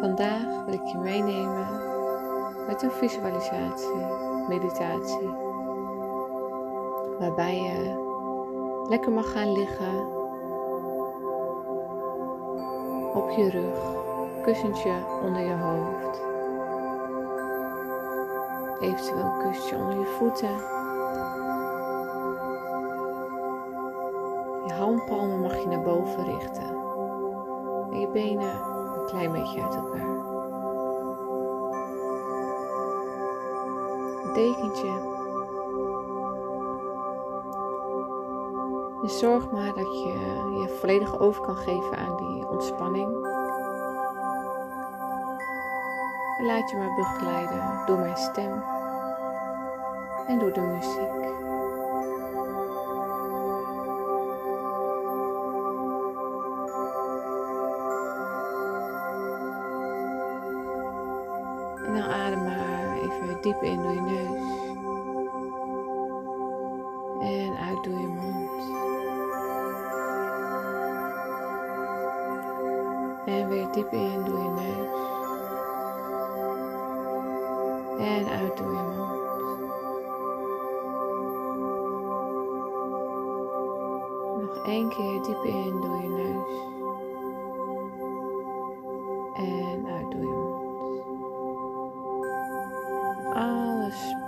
Vandaag wil ik je meenemen met een visualisatie, meditatie, waarbij je lekker mag gaan liggen op je rug, kussentje onder je hoofd, eventueel een kussentje onder je voeten. Je handpalmen mag je naar boven richten en je benen klein beetje uit elkaar. Een dekentje. Dus zorg maar dat je je volledig over kan geven aan die ontspanning. En laat je maar begeleiden door mijn stem en door de muziek. Diep in door je neus. En uit door je mond. En weer diep in door je neus. En uit door je mond. Nog één keer diep in door je neus.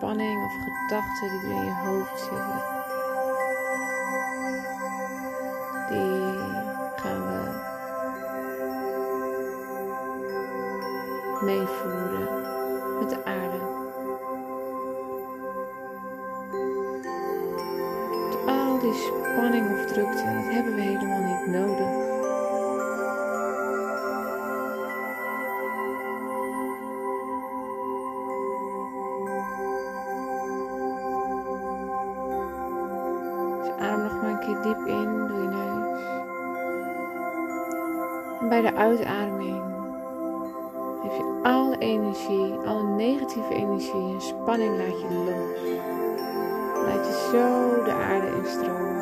Spanning of gedachten die er in je hoofd zitten, die gaan we meevoeren met de aarde. Al die spanning of drukte, dat hebben we helemaal niet nodig. Energie en spanning laat je los. Laat je zo de aarde instromen.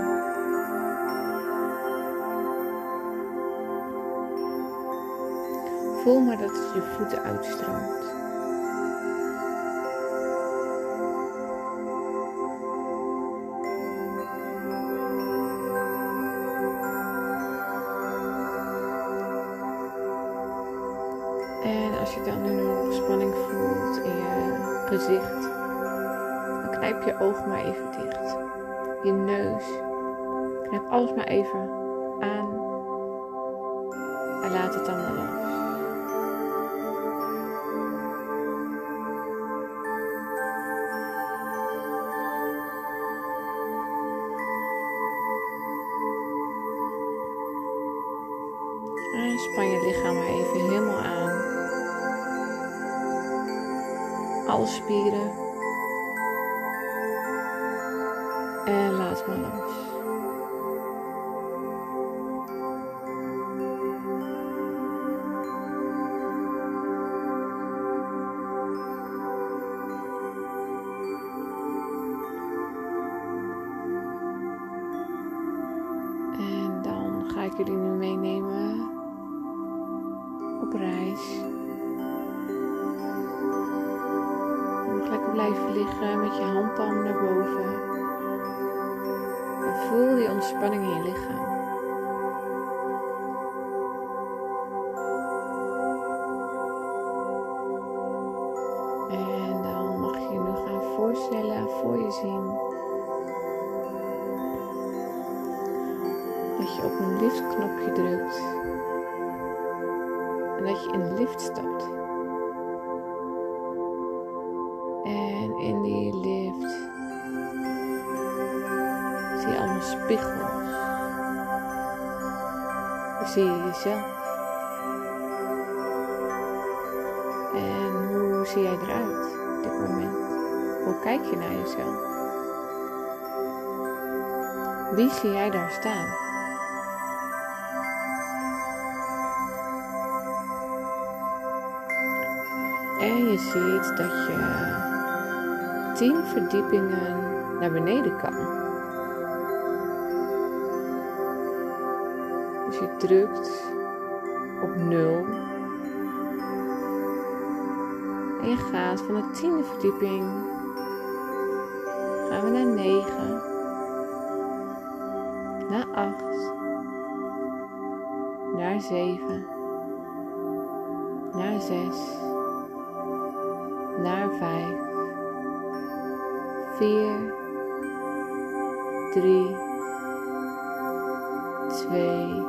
Voel maar dat het je voeten uitstroomt. En als je dan nu nog spanning voelt in je gezicht, dan knijp je oog maar even dicht. Je neus, knijp alles maar even aan en laat het dan maar los. En span je lichaam maar even helemaal aan. Alle spieren. En laat handpalm naar boven. En voel die ontspanning in je lichaam. Dan zie je jezelf. En hoe zie jij eruit op dit moment? Hoe kijk je naar jezelf? Wie zie jij daar staan? En je ziet dat je tien verdiepingen naar beneden kan. Je drukt op nul En je gaat van de tiende verdieping. Gaan we naar 9. Naar 8. Naar 7. Naar 6. Naar 5. 4. 3. 2.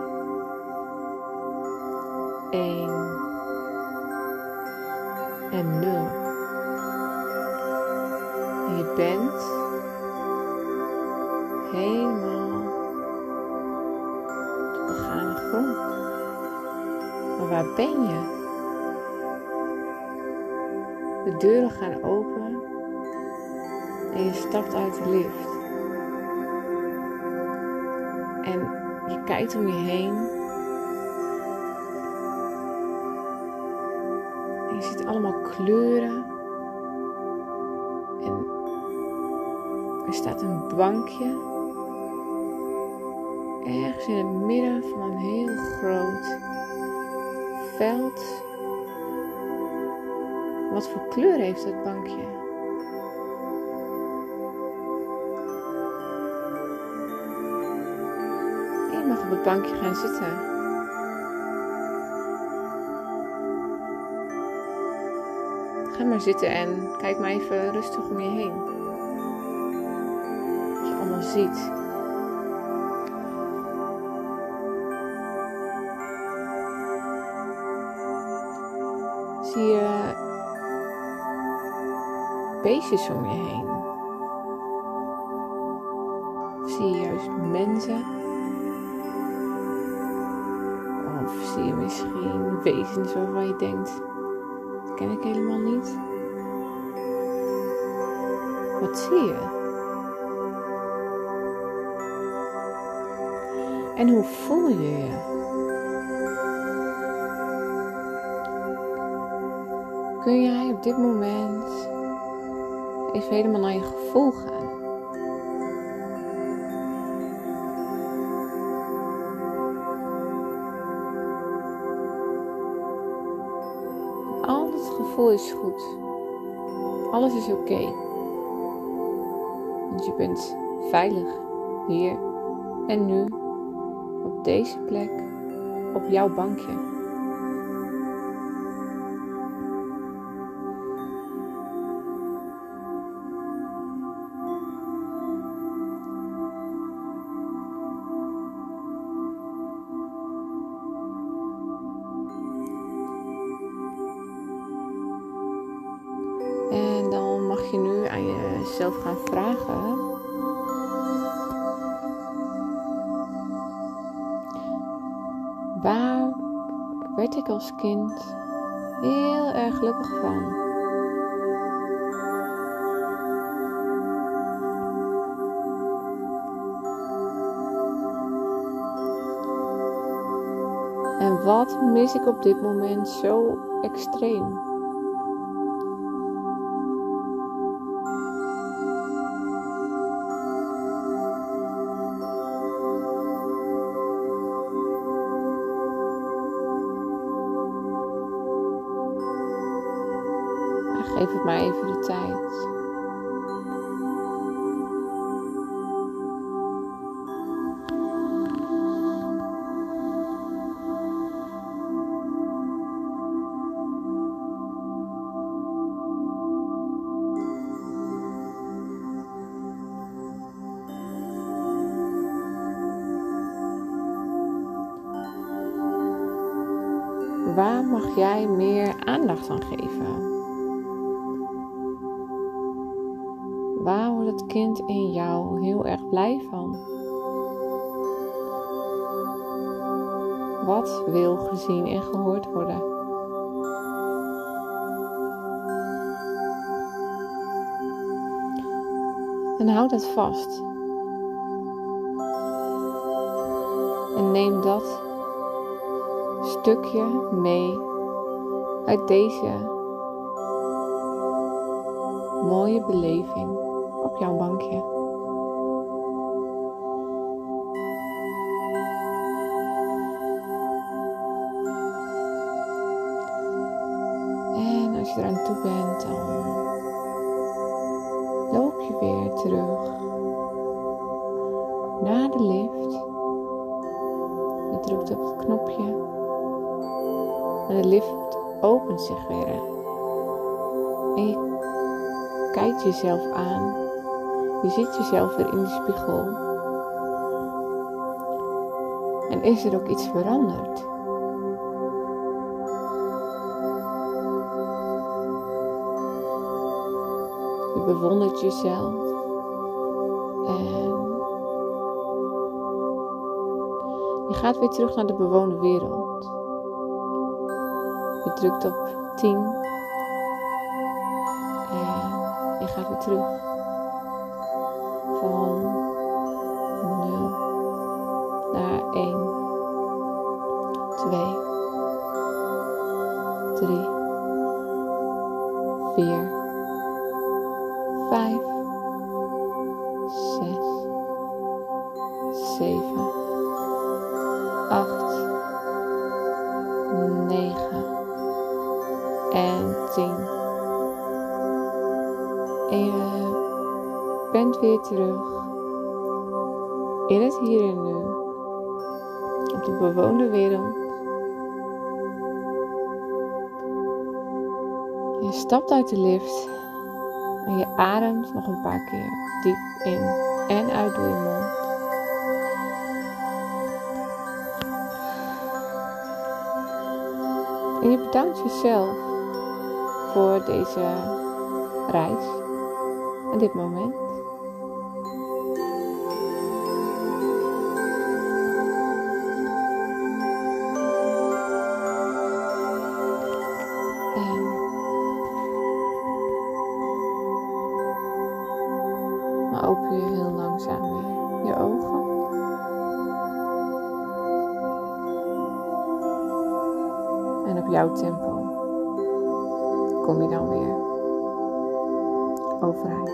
1 en 0. En je bent helemaal op de begane grond. Maar waar ben je? De deuren gaan open en je stapt uit de lift. En je kijkt om je heen je ziet allemaal kleuren. En er staat een bankje. Ergens in het midden van een heel groot veld. Wat voor kleur heeft dat bankje? je mag op het bankje gaan zitten. Maar zitten en kijk maar even rustig om je heen. Wat je allemaal ziet. Zie je beestjes om je heen? Zie je juist mensen? Of zie je misschien wezens waarvan je denkt, ken ik helemaal niet. Wat zie je? En hoe voel je je? Kun jij op dit moment even helemaal naar je gevoel gaan? Gevoel is goed. Alles is oké. Want je bent veilig hier en nu op deze plek op jouw bankje. Jezelf gaan vragen. Waar werd ik als kind heel erg gelukkig van? En wat mis ik op dit moment zo extreem? Maar even de tijd. Waar mag jij meer aandacht aan geven? Het kind in jou heel erg blij van? Wat wil gezien en gehoord worden? En houd dat vast. En neem dat stukje mee uit deze mooie beleving op jouw bankje. En als je eraan toe bent, dan loop je weer terug naar de lift. Je drukt op het knopje en de lift opent zich weer. En je kijkt jezelf aan. Je ziet jezelf weer in de spiegel. En is er ook iets veranderd? Je bewondert jezelf. En je gaat weer terug naar de bewoonde wereld. Je drukt op 10. En je gaat weer terug. Naar 1. 2. 3. 4. 5, 6, 7, 8, 9 en 10. En je bent weer terug in het hier en nu, op de bewoonde wereld. Je stapt uit de lift en je ademt nog een paar keer diep in en uit door je mond. En je bedankt jezelf voor deze reis en dit moment. Dan open je heel langzaam weer je ogen. En op jouw tempo kom je dan weer overeind.